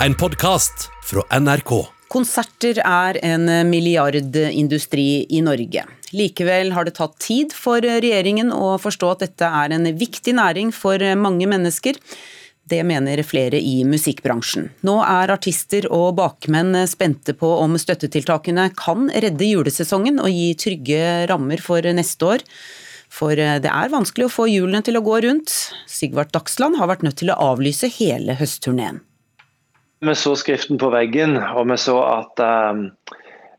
En podkast fra NRK. Konserter er en milliardindustri i Norge. Likevel har det tatt tid for regjeringen å forstå at dette er en viktig næring for mange mennesker. Det mener flere i musikkbransjen. Nå er artister og bakmenn spente på om støttetiltakene kan redde julesesongen og gi trygge rammer for neste år. For det er vanskelig å få hjulene til å gå rundt. Sigvart Dagsland har vært nødt til å avlyse hele høstturneen. Vi så skriften på veggen, og vi så at um,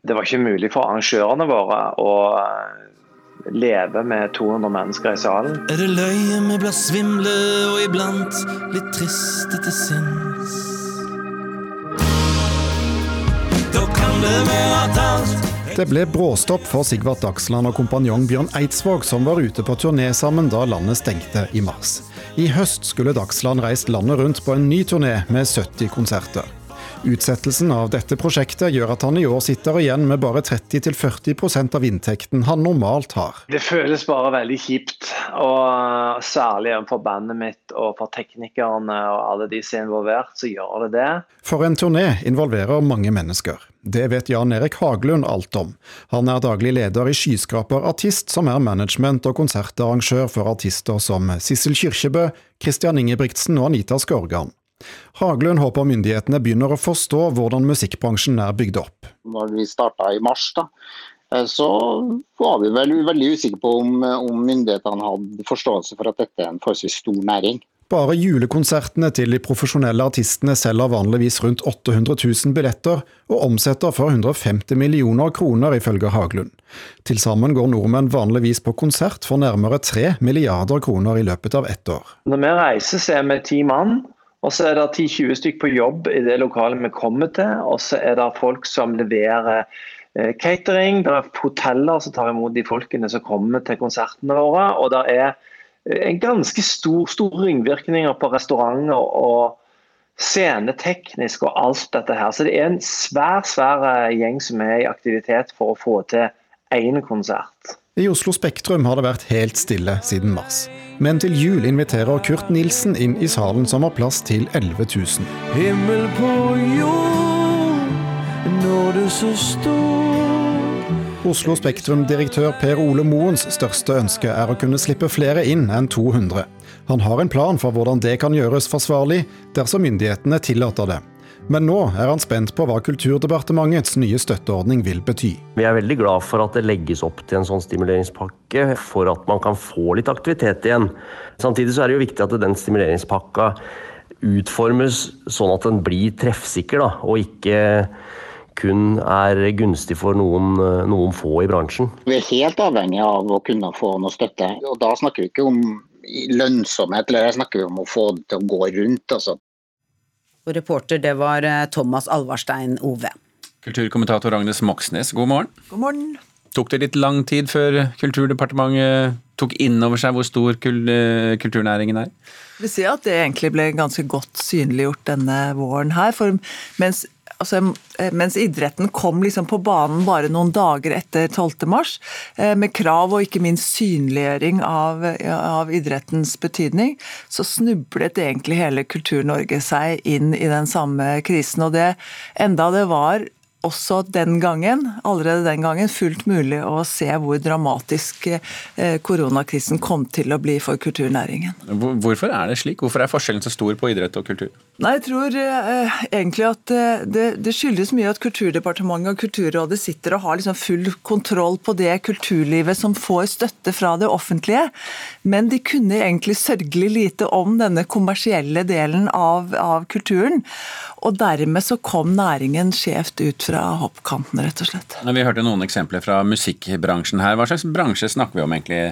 det var ikke mulig for arrangørene våre å uh, leve med 200 mennesker i salen. Er det løye vi blir svimle og iblant litt triste til sinns? Da kan det være at alt det ble bråstopp for Sigvart Dagsland og kompanjong Bjørn Eidsvåg, som var ute på turné sammen da landet stengte i mars. I høst skulle Dagsland reist landet rundt på en ny turné med 70 konserter. Utsettelsen av dette prosjektet gjør at han i år sitter igjen med bare 30-40% av inntekten han normalt har. Det føles bare veldig kjipt, og særlig for bandet mitt og for teknikerne og alle de som er involvert, så gjør det det. For en turné involverer mange mennesker. Det vet Jan Erik Haglund alt om. Han er daglig leder i Skyskraper Artist, som er management- og konsertarrangør for artister som Sissel Kyrkjebø, Christian Ingebrigtsen og Anita Skorgan. Haglund håper myndighetene begynner å forstå hvordan musikkbransjen er bygd opp. Når vi starta i mars, da, eh, så var vi vel veldig usikre på om, om myndighetene hadde forståelse for at dette er en forholdsvis stor næring. Bare julekonsertene til de profesjonelle artistene selger vanligvis rundt 800 000 billetter, og omsetter for 150 millioner kroner, ifølge Haglund. Til sammen går nordmenn vanligvis på konsert for nærmere 3 milliarder kroner i løpet av ett år. Når vi reiser, så er vi ti mann. Og så er det 10-20 stykker på jobb i det lokalet vi kommer til. Og så er det folk som leverer eh, catering. Det er hoteller som tar imot de folkene som kommer til konsertene våre. Og det er eh, en ganske stor, store ringvirkninger på restauranter og sceneteknisk og alt dette her. Så det er en svær, svær eh, gjeng som er i aktivitet for å få til én konsert. I Oslo Spektrum har det vært helt stille siden mars. Men til jul inviterer Kurt Nilsen inn i salen som har plass til 11 000. Himmel på jord, når du så stor Oslo Spektrum-direktør Per Ole Moens største ønske er å kunne slippe flere inn enn 200. Han har en plan for hvordan det kan gjøres forsvarlig, dersom myndighetene tillater det. Men nå er han spent på hva Kulturdepartementets nye støtteordning vil bety. Vi er veldig glad for at det legges opp til en sånn stimuleringspakke for at man kan få litt aktivitet igjen. Samtidig så er det jo viktig at den stimuleringspakka utformes sånn at den blir treffsikker, da, og ikke kun er gunstig for noen, noen få i bransjen. Vi er helt avhengig av å kunne få noe støtte. og Da snakker vi ikke om lønnsomhet, eller snakker vi om å få det til å gå rundt. Altså. Og reporter det var eh, Thomas Alvarstein Ove. Kulturkommentator Agnes Moxnes, god morgen. God morgen. Tok det litt lang tid før Kulturdepartementet tok inn over seg hvor stor eh, kulturnæringen er? Vi ser at det egentlig ble ganske godt synliggjort denne våren her. For mens altså, eh, mens idretten kom liksom på banen bare noen dager etter 12.3, eh, med krav og ikke minst synliggjøring av, av idrettens betydning, så snublet egentlig hele Kultur-Norge seg inn i den samme krisen. Og det enda det var også den gangen, allerede den gangen, fullt mulig å se hvor dramatisk eh, koronakrisen kom til å bli for kulturnæringen. Hvorfor er det slik? Hvorfor er forskjellen så stor på idrett og kultur? Nei, Jeg tror eh, egentlig at eh, det, det, skyldes mye at Kulturdepartementet og Kulturrådet sitter og har liksom full kontroll på det kulturlivet som får støtte fra det offentlige. Men de kunne egentlig sørgelig lite om denne kommersielle delen av, av kulturen. Og dermed så kom næringen skjevt ut fra hoppkanten, rett og slett. Vi hørte noen eksempler fra musikkbransjen her. Hva slags bransje snakker vi om egentlig?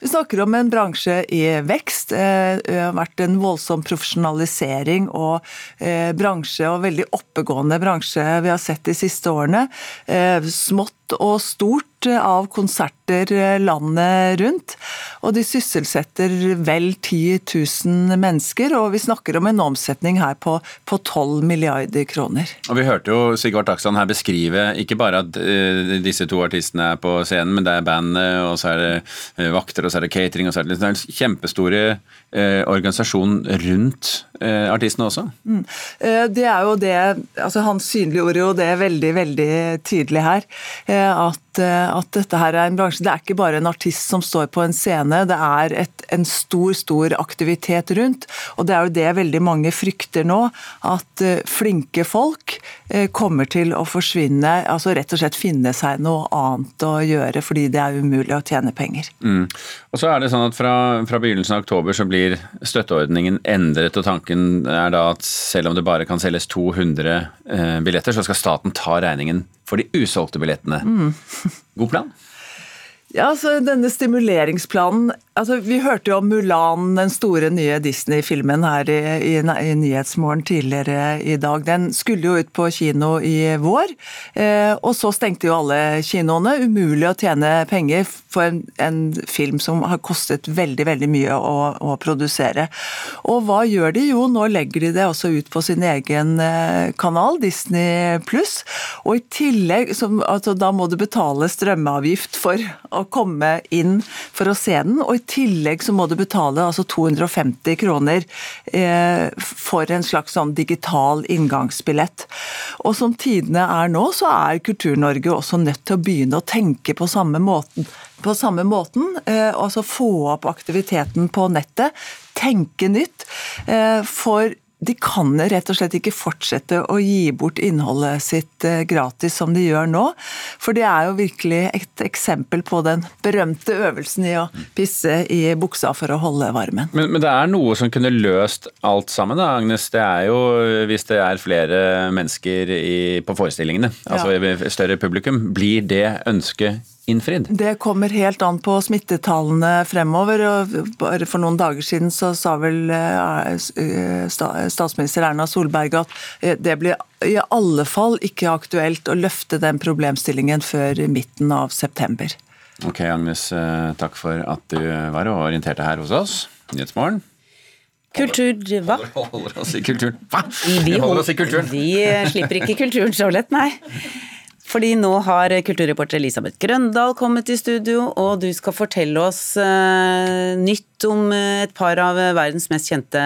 Vi snakker om en bransje i vekst. Eh, det har vært en voldsom profesjonalisering og eh, bransje, og veldig oppegående bransje vi har sett de siste årene. Eh, smått og stort av konserter landet rundt. Og de sysselsetter vel 10 000 mennesker, og vi snakker om en omsetning her på, på 12 milliarder kroner. Og Vi hørte jo Sigvart Dagsland her beskrive ikke bare at uh, disse to artistene er på scenen, men det er bandet, og så er det uh, vakter, og så er det catering, og så er det, det er en kjempestore uh, organisasjon rundt artistene også. Mm. Det er jo det altså Han synliggjorde jo det veldig, veldig tydelig her. At Eh, at, dette her er en bransje Det er ikke bare en artist som står på en scene, det er et, en stor, stor aktivitet rundt. Og det er jo det veldig mange frykter nå, at uh, flinke folk uh, kommer til å forsvinne, altså rett og slett finne seg noe annet å gjøre fordi det er umulig å tjene penger. Mm. Og så er det sånn at fra, fra begynnelsen av oktober så blir støtteordningen endret, og tanken er da at selv om det bare kan selges 200 uh, billetter, så skal staten ta regningen for de usolgte billettene. Mm. God plan? Ja, altså denne stimuleringsplanen altså Vi hørte jo om Mulan, den store nye Disney-filmen her i, i, i, Nyhetsmorgen tidligere i dag. Den skulle jo ut på kino i vår, eh, og så stengte jo alle kinoene. Umulig å tjene penger for en, en film som har kostet veldig veldig mye å, å, produsere. Og hva gjør de? Jo, nå legger de det også ut på sin egen eh, kanal, Disney pluss. Og i tillegg, som, altså, da må du betale strømmeavgift for å komme inn for å se den. Og i tillegg så må du betale altså 250 kroner eh, for en slags sånn digital inngangsbillett. Og som tidene er nå, så er Kultur-Norge også nødt til å begynne å tenke på samme måten. På samme måten, eh, altså få opp aktiviteten på nettet, tenke nytt. Eh, for de kan rett og slett ikke fortsette å gi bort innholdet sitt eh, gratis som de gjør nå. For det er jo virkelig et eksempel på den berømte øvelsen i å pisse i buksa for å holde varmen. Men, men det er noe som kunne løst alt sammen, da, Agnes. Det er jo hvis det er flere mennesker i, på forestillingene, altså ja. større publikum, blir det ønsket innfridd? Det kommer helt an på smittetallene fremover. og bare For noen dager siden så sa vel eh, eh, statsminister Erna Solberg at eh, det blir i alle fall ikke aktuelt å løfte den problemstillingen før midten av september. Ok, Agnes, takk for at du var og orienterte her hos oss. Nyhetsmorgen. Kultur Hva? Holder oss i kulturen. Hva? Vi, holder oss i kulturen. Vi slipper ikke kulturen så lett, nei. Fordi nå har kulturreporter Elisabeth Grøndal kommet i studio, og du skal fortelle oss uh, nytt om eh, et par av verdens mest kjente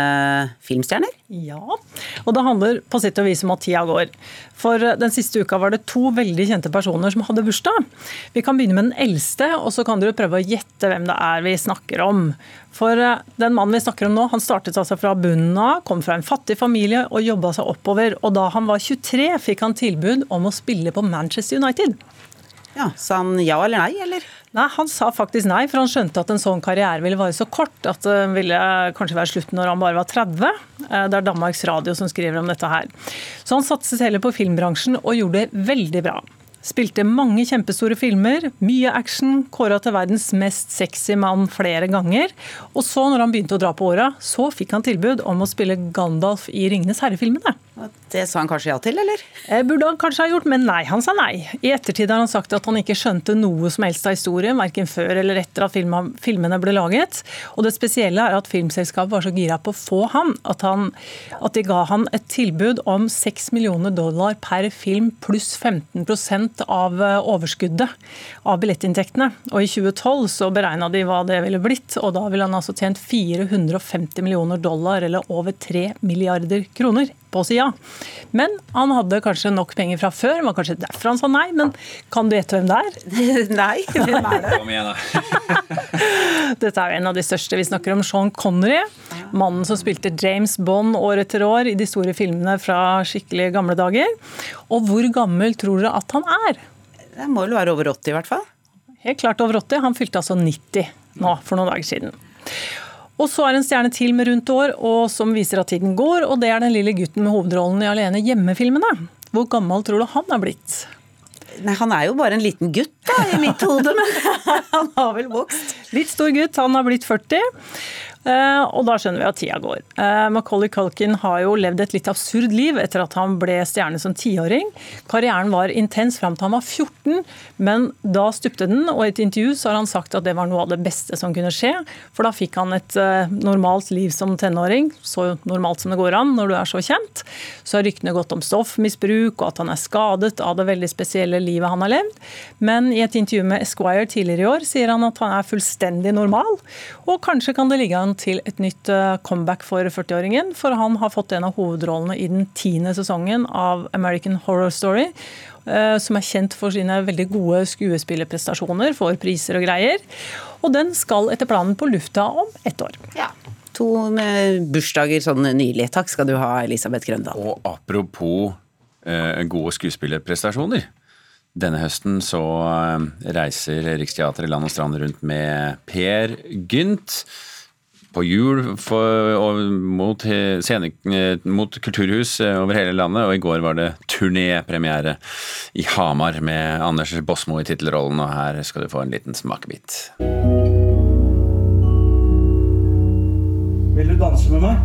filmstjerner. Ja, og det handler på sitt og vis om at tida går. For eh, den siste uka var det to veldig kjente personer som hadde bursdag. Vi kan begynne med den eldste, og så kan dere prøve å gjette hvem det er vi snakker om. For den mannen vi snakker om nå, han startet altså fra bunnen av, kom fra en fattig familie og jobba seg oppover. Og da han var 23, fikk han tilbud om å spille på Manchester United. Ja, Sa han ja eller nei, eller? Nei, Han sa faktisk nei, for han skjønte at en sånn karriere ville være så kort at det ville kanskje være slutten når han bare var 30. Eh, det er Danmarks Radio som skriver om dette her. Så han satset heller på filmbransjen og gjorde det veldig bra. Spilte mange kjempestore filmer, mye action, kåra til verdens mest sexy mann flere ganger. Og så, når han begynte å dra på åra, så fikk han tilbud om å spille Gandalf i Ringenes herre-filmene. Det sa han kanskje ja til, eller? Eh, burde han kanskje ha gjort, men nei, han sa nei. I ettertid har han sagt at han ikke skjønte noe som helst av historien, verken før eller etter at filmene ble laget. Og det spesielle er at filmselskapet var så gira på å få han at, han, at de ga han et tilbud om 6 millioner dollar per film pluss 15 av eh, overskuddet av billettinntektene. Og i 2012 så beregna de hva det ville blitt, og da ville han altså tjent 450 millioner dollar, eller over 3 milliarder kroner på sida. Men han hadde kanskje nok penger fra før, det var kanskje derfor han sa nei. Men kan du gjette hvem det er? nei, hvem er det? Kom igjen, da. Dette er jo en av de største. Vi snakker om Sean Connery. Mannen som spilte James Bond år etter år i de store filmene fra skikkelig gamle dager. Og hvor gammel tror dere at han er? Det må vel være over 80 i hvert fall? Helt klart over 80. Han fylte altså 90 nå for noen dager siden. Og så er det en stjerne til med rundt år, og som viser at tiden går, og det er den lille gutten med hovedrollen i Alene hjemme-filmene. Hvor gammel tror du han er blitt? Nei, Han er jo bare en liten gutt da, i mitt hode, men han har vel vokst. Litt stor gutt, han har blitt 40. Eh, og da skjønner vi at tida går. Macauley Macaulay Culkin har jo levd et litt absurd liv etter at han ble stjerne som tiåring. Karrieren var intens fram til han var 14, men da stupte den. Og i et intervju så har han sagt at det var noe av det beste som kunne skje. For da fikk han et eh, normalt liv som tenåring, så normalt som det går an når du er så kjent. Så har ryktene gått om stoffmisbruk og at han er skadet av det veldig spesielle livet han har levd. Men i et intervju med Esquire tidligere i år sier han at han er fullstendig normal, og kanskje kan det ligge an til et nytt eh, comeback for 40-åringen. For han har fått en av hovedrollene i den tiende sesongen av American Horror Story. Eh, som er kjent for sine veldig gode skuespillerprestasjoner, får priser og greier. Og den skal etter planen på lufta om ett år. Ja. To bursdager sånn nylig. Takk skal du ha, Elisabeth Grøndal. Og apropos eh, gode skuespillerprestasjoner. Denne høsten så eh, reiser Riksteatret land og strand rundt med Per Gynt på jul for, mot, scene, mot, kulturhus over hele landet, og i går var det turnépremiere i Hamar med Anders Bosmo i tittelrollen, og her skal du få en liten smakebit. Vil du danse med meg?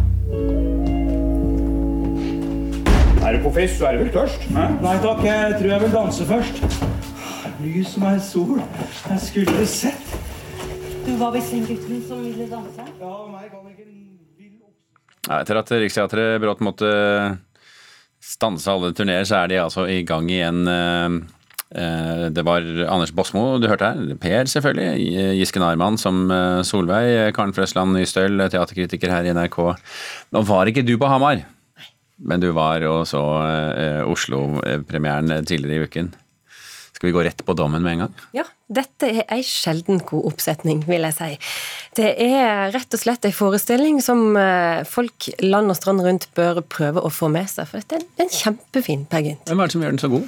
Er du på fest, så er du vel tørst? Hæ? Nei takk, jeg tror jeg vil danse først. Lys som ei sol. Jeg skulle sett. Var visst den gutten som ville danse? Ja, meg kan ikke ja, Etter at Riksteatret brått måtte stanse alle turneer, så er de altså i gang igjen. Eh, eh, det var Anders Bosmo du hørte her, Per selvfølgelig, Giske Narman som eh, Solveig, Karen Frøsland Nystøl, teaterkritiker her i NRK. Nå var ikke du på Hamar, men du var og så Oslo-premieren tidligere i uken. Skal vi gå rett på dommen med en gang? Ja, dette er ei sjelden god oppsetning, vil jeg si. Det er rett og slett ei forestilling som eh, folk land og strand rundt bør prøve å få med seg, for dette er en kjempefin pageant. Hvem er det som gjør den så god?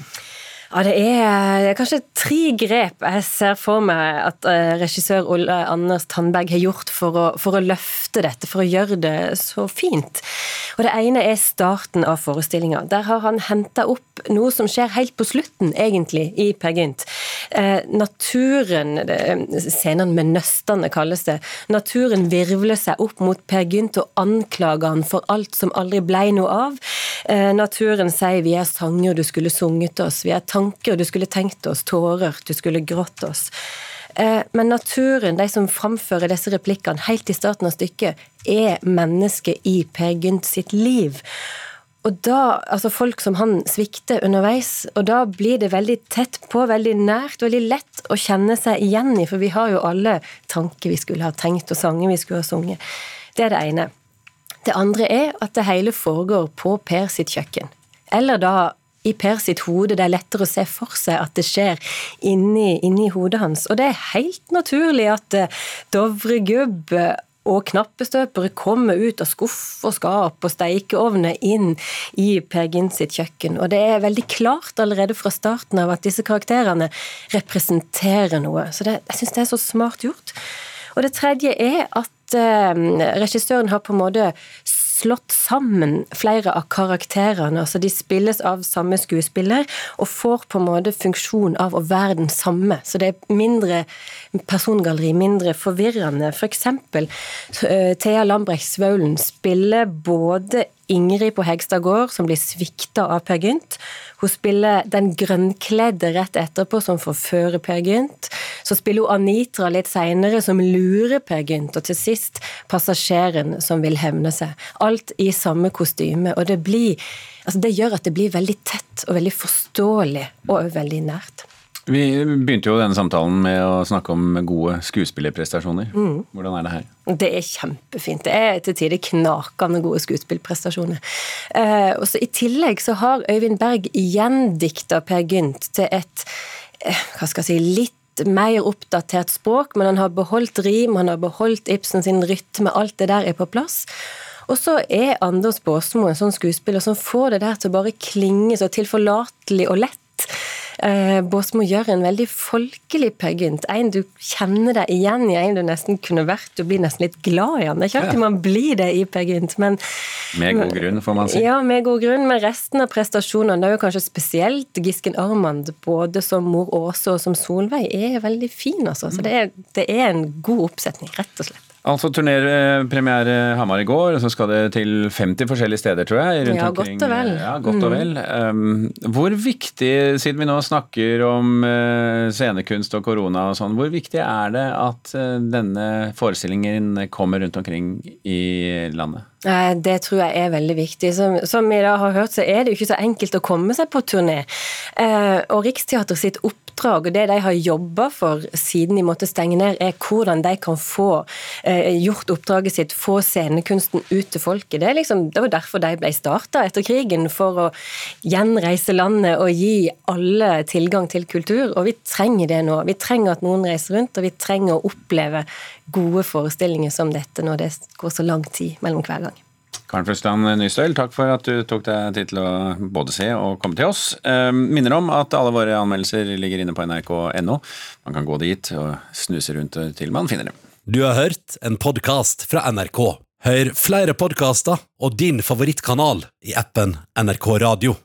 Ja, Det er kanskje tre grep jeg ser for meg at eh, regissør Ole Anders Tandberg har gjort for å, for å, løfte dette, for å gjøre det så fint. Og Det ene er starten av forestillinga. Der har han henta opp noe som skjer helt på slutten, egentlig, i Per Gynt. Eh, naturen, Scenene med nøstene kalles det. Naturen virvler seg opp mot Per Gynt og anklager han for alt som aldri blei noe av. Eh, naturen sier 'vi er sanger du skulle sunget oss', vi er tanker du skulle tenkt oss, tårer du skulle grått oss. Eh, men naturen, de som framfører disse replikkene helt i starten av stykket, er mennesket i Per Gynt sitt liv. Og da, altså Folk som han svikter underveis, og da blir det veldig tett på, veldig nært, veldig lett å kjenne seg igjen i, for vi har jo alle tanker vi skulle ha tenkt, og sanger vi skulle ha sunget. Det er det ene. Det andre er at det hele foregår på Per sitt kjøkken. Eller da i Per sitt hode. Det er lettere å se for seg at det skjer inni, inni hodet hans. Og det er helt naturlig at eh, Dovregubb og knappestøpere kommer ut av skuff og skap og steikeovner inn i Per Gynt sitt kjøkken. Og det er veldig klart allerede fra starten av at disse karakterene representerer noe. Så det, jeg syns det er så smart gjort. Og det tredje er at eh, regissøren har på en måte slått sammen flere av karakterene. altså De spilles av samme skuespiller og får på en måte funksjon av å være den samme. Så det er mindre persongalleri, mindre forvirrende. For eksempel uh, Thea Lambrecht Svaulen spiller både Ingrid på Hegstad gård, som blir svikta av Per Gynt. Hun spiller den grønnkledde rett etterpå, som forfører Per Gynt. Så spiller hun Anitra litt seinere, som lurer Per Gynt. Og til sist passasjeren som vil hevne seg. Alt i samme kostyme. Og det, blir, altså det gjør at det blir veldig tett og veldig forståelig, og veldig nært. Vi begynte jo denne samtalen med å snakke om gode skuespillerprestasjoner. Mm. Hvordan er det her? Det er kjempefint. Det er til tider knakende gode skuespillprestasjoner. Eh, og så I tillegg så har Øyvind Berg gjendikta Per Gynt til et eh, hva skal jeg si, litt mer oppdatert språk, men han har beholdt rim, han har beholdt Ibsen sin rytme, alt det der er på plass. Og så er Anders Baasmo en sånn skuespiller som får det der til å bare klinge så tilforlatelig og lett. Eh, Båsmo gjør en veldig folkelig pageant. En du kjenner deg igjen i, en du nesten kunne vært. Du blir nesten litt glad i han. Det er ikke alltid man blir det i pageant, men Med god grunn, får man si. Ja, med god grunn. Men resten av prestasjonene, det er jo kanskje spesielt Gisken Armand, både som mor Åse og som Solveig, er veldig fin, altså. Så det er, det er en god oppsetning, rett og slett. Altså turnépremiere Hamar i går, og så skal det til 50 forskjellige steder, tror jeg. rundt Ja, omkring. godt og vel. Ja, godt og Mm. vel. Um, hvor viktig, siden vi nå snakker om uh, scenekunst og korona og sånn, hvor viktig er det at uh, denne forestillingen kommer rundt omkring i landet? Eh, Det tror jeg er veldig viktig. Som, som vi da har hørt, så er det jo ikke så enkelt å komme seg på turné. Uh, og Riksteater sitt oppdrag og det de har jobba for siden de måtte stenge ned, er hvordan de kan få eh, gjort oppdraget sitt, få scenekunsten ut til folket. Det, liksom, det var derfor de ble starta etter krigen, for å gjenreise landet og gi alle tilgang til kultur. Og vi trenger det nå. Vi trenger at noen reiser rundt, og vi trenger å oppleve gode forestillinger som dette når det går så lang tid mellom hver gang. Karen Frøsland Nystøl, takk for at du tok deg tid til å både se og komme til oss. Eh, minner om at alle våre anmeldelser ligger inne på nrk.no. Man kan gå dit og snuse rundt til man finner dem. Du har hørt en podkast fra NRK. Hør flere podkaster og din favorittkanal i appen NRK Radio.